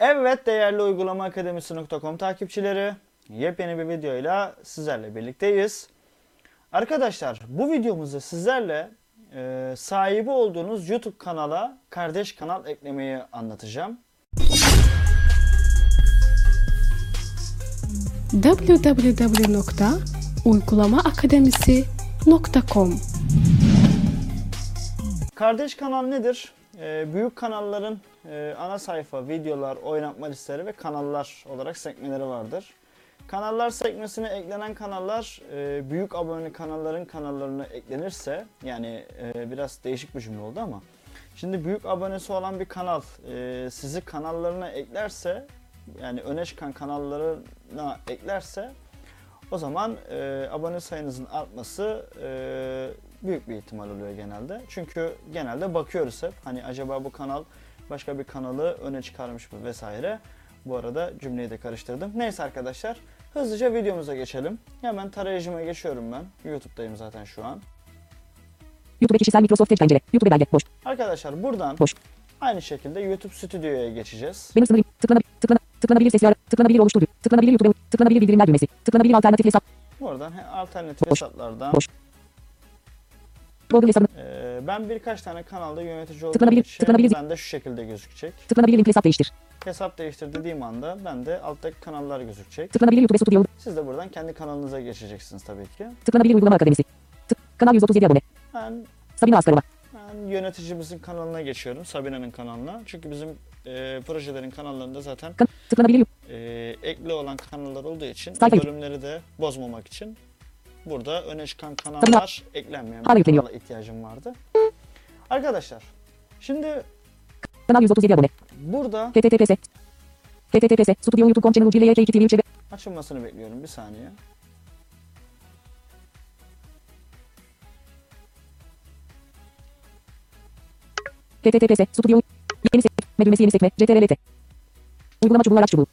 Evet değerli uygulama akademisi.com takipçileri yepyeni bir videoyla sizlerle birlikteyiz. Arkadaşlar bu videomuzda sizlerle e, sahibi olduğunuz YouTube kanala kardeş kanal eklemeyi anlatacağım. www.uygulamaakademisi.com Kardeş kanal nedir? E, büyük kanalların e, ana sayfa, videolar, oynatma listeleri ve kanallar olarak sekmeleri vardır. Kanallar sekmesine eklenen kanallar e, büyük abone kanalların kanallarına eklenirse yani e, biraz değişik bir cümle oldu ama şimdi büyük abonesi olan bir kanal e, sizi kanallarına eklerse yani öne çıkan kanallarına eklerse o zaman e, abone sayınızın artması e, büyük bir ihtimal oluyor genelde. Çünkü genelde bakıyoruz hep hani acaba bu kanal başka bir kanalı öne çıkarmış mı vesaire. Bu arada cümleyi de karıştırdım. Neyse arkadaşlar hızlıca videomuza geçelim. Hemen tarayıcıma geçiyorum ben. YouTube'dayım zaten şu an. YouTube kişisel Microsoft Edge pencere. YouTube belge. Boş. Arkadaşlar buradan Boş. aynı şekilde YouTube Studio'ya geçeceğiz. Benim sınırım. Tıklana, tıklana, tıklanabilir sesli ara. Tıklanabilir oluşturdu. Tıklanabilir YouTube. Tıklanabilir bildirimler düğmesi. Tıklanabilir alternatif hesap. Buradan he- alternatif Boş. hesaplardan Boş. Google hesabı. e, ben birkaç tane kanalda yönetici olduğum Tıklanabilir- için tıklanabilir- ben de şu şekilde gözükecek. Tıklanabilir link hesap değiştir. Hesap değiştir dediğim anda ben de alttaki kanallar gözükecek. Tıklanabilir YouTube Studio. Siz de buradan kendi kanalınıza geçeceksiniz tabii ki. Tıklanabilir uygulama akademisi. Tık, kanal 137 abone. Ben, Sabine Askarova. ben yöneticimizin kanalına geçiyorum. Sabine'nin kanalına. Çünkü bizim e, projelerin kanallarında zaten Kan, tıklanabilir e, ekli olan kanallar olduğu için Sayfa- bu bölümleri de bozmamak için burada öne çıkan kanallar eklenmeyen bir kanala ihtiyacım vardı. Arkadaşlar şimdi Kanal 137 abone. burada https. https. Studio YouTube.com channel GLY 2 TV 3 açılmasını bekliyorum bir saniye. https. Studio. Yeni sekme. Düğmesi yeni sekme. CTRL-T. Uygulama çubuğu araç çubuğu.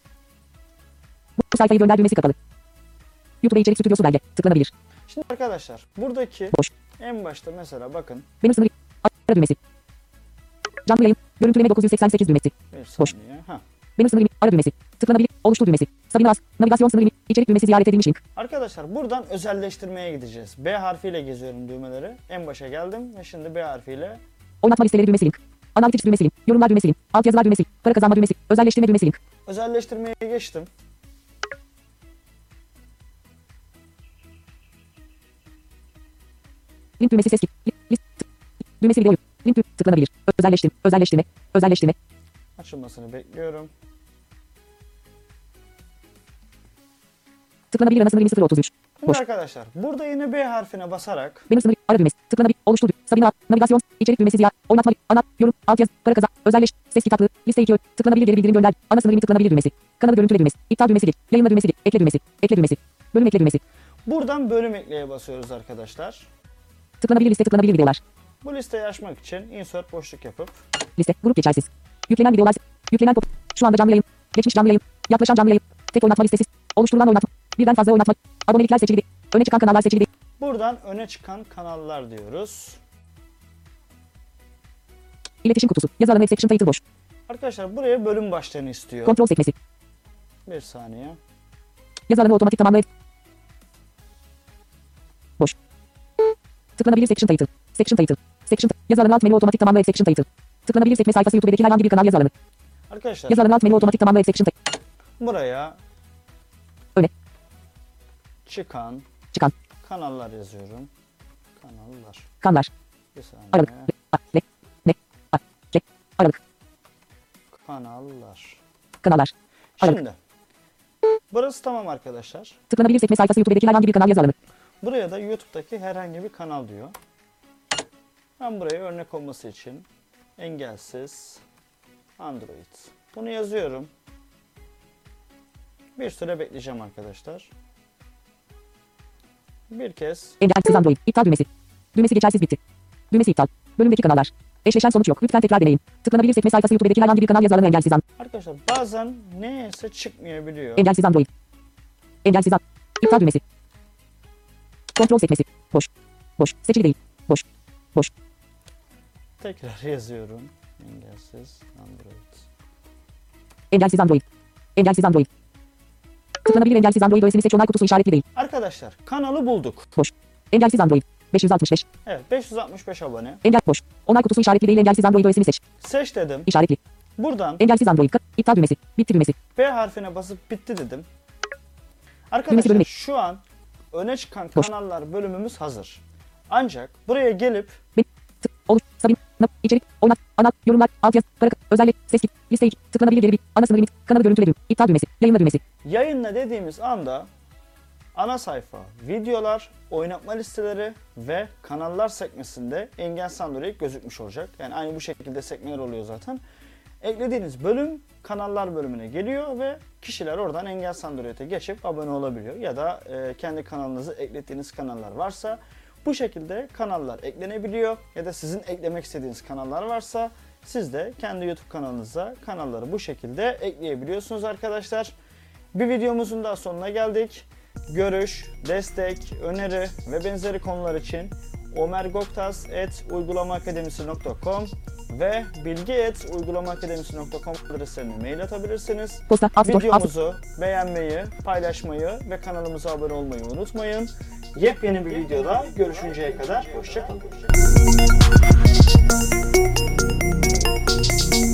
Bu sayfayı gönder düğmesi kapalı. YouTube içerik stüdyosu belge. Tıklanabilir. Şimdi arkadaşlar buradaki Boş. en başta mesela bakın Benim sınırı. Ara düğmesi. Canlı yayın. Görüntüleme 988 düğmesi. Boş. Heh. Benim sınır. Ara düğmesi. Tıklanabilir. Oluştur düğmesi. Sabine As. Navigasyon sınır. İçerik düğmesi ziyaret edilmiş link. Arkadaşlar buradan özelleştirmeye gideceğiz. B harfiyle geziyorum düğmeleri. En başa geldim ve şimdi B harfiyle Oynatma listeleri düğmesi link. Analytics düğmesi link. Yorumlar düğmesi link. Altyazılar düğmesi. Para kazanma düğmesi. Özelleştirme düğmesi link. özelleştirmeye geçtim. Link düğmesi ses. List. Düğmesi video. Link tıklanabilir. Özelleştirme. Özelleştirme. Özelleştirme. Açılmasını bekliyorum. Tıklanabilir ana sınır limit 033. Şimdi Boş. arkadaşlar burada yine B harfine basarak Benim sınır ara düğmesi. Tıklanabilir. Oluştur. Sabine As. Navigasyon. içerik düğmesi ziyaret. Oynatma. Ana. Yorum. Altyazı. Para kazan. Özelleş. Ses kitaplığı. Liste 2. Tıklanabilir geri bildirim gönder. Ana sınır limit tıklanabilir düğmesi. Kanalı görüntüle düğmesi. İptal düğmesi geç. Yayınla düğmesi geç. Ekle düğmesi. Ekle düğmesi. Bölüm ekle düğmesi. buradan bölüm ekleye basıyoruz arkadaşlar. Tıklanabilir liste tıklanabilir videolar. Bu listeyi açmak için insert boşluk yapıp Liste. Grup geçersiz. Yüklenen videolar. Yüklenen pop. Şu anda canlı yayın. Geçmiş canlı yayın. Yaklaşan canlı yayın. Tek oynatma listesi. Oluşturulan oynatma. Birden fazla oynatma. Abonelikler seçili. Öne çıkan kanallar seçili. buradan öne çıkan kanallar diyoruz. İletişim kutusu. Yazı alanı section title boş. Arkadaşlar buraya bölüm başlığını istiyor. Kontrol sekmesi. Bir saniye. Yazı alanı otomatik tamamla et. Boş. Tıklanabilir section title. Section title. Section alanı alt menü otomatik tamamla et section title. Tıklanabilir sekme sayfası YouTube'daki herhangi bir kanal yazı alanı. Arkadaşlar alanı alt menü otomatik tamamla et section title. buraya Öne. çıkan Çıkan. kanallar yazıyorum. Kanallar. Kanlar. Bir saniye. Aralık. Ne, a, ke, aralık. Kanallar. Kanallar. Aralık. Şimdi. Burası tamam arkadaşlar. Tıklanabilir sekme sayfası YouTube'daki herhangi bir kanal alanı. Buraya da YouTube'daki herhangi bir kanal diyor. Ben buraya örnek olması için engelsiz Android. Bunu yazıyorum. Bir süre bekleyeceğim arkadaşlar. Bir kez Engelsiz Android. İptal düğmesi. Düğmesi geçersiz bitti. Düğmesi iptal. Bölümdeki kanallar. Eşleşen sonuç yok. Lütfen tekrar deneyin. Tıklanabilir sekme sayfası YouTube'daki herhangi bir kanal yazı alanı engelsiz an. arkadaşlar bazen neyse çıkmayabiliyor. Engelsiz Android. Engelsiz an. İptal düğmesi. Kontrol sekmesi. Boş. Boş. Seçili değil. Boş. Boş. Tekrar yazıyorum. Engelsiz Android. Engelsiz Android. Engelsiz Android. Tıklanabilir engelsiz Android öğesini seç onay kutusu işaretli değil. Arkadaşlar kanalı bulduk. Boş. Engelsiz Android. 565. Evet 565 abone. Engel boş. Onay kutusu işaretli değil engelsiz Android öğesini seç. Seç dedim. İşaretli. Buradan Engelsiz Android. İptal düğmesi. Bitti düğmesi. B harfine basıp bitti dedim. Arkadaşlar şu an öne çıkan kanallar bölümümüz hazır. Ancak buraya gelip içerik. Oynat. Ana. Yorumlar. Altyazı. Para. Özellik. Ses git. Liste 2. Tıklanabilir geri bir. Ana sınır limit. Kanalı görüntüle düğüm. İptal düğmesi. Yayınla düğmesi. yayınla dediğimiz anda ana sayfa, videolar, oynatma listeleri ve kanallar sekmesinde Engel Android gözükmüş olacak. Yani aynı bu şekilde sekmeler oluyor zaten. Eklediğiniz bölüm kanallar bölümüne geliyor ve kişiler oradan Engel Android'e geçip abone olabiliyor. Ya da e, kendi kanalınızı eklettiğiniz kanallar varsa bu şekilde kanallar eklenebiliyor. Ya da sizin eklemek istediğiniz kanallar varsa siz de kendi YouTube kanalınıza kanalları bu şekilde ekleyebiliyorsunuz arkadaşlar. Bir videomuzun daha sonuna geldik. Görüş, destek, öneri ve benzeri konular için omergoktas.uygulamaakademisi.com ve bilgi.uygulamaakademisi.com adresine mail atabilirsiniz. Posta, Astor, Videomuzu Astor. beğenmeyi, paylaşmayı ve kanalımıza abone olmayı unutmayın. Yepyeni bir videoda görüşünceye kadar hoşçakalın. Hoşça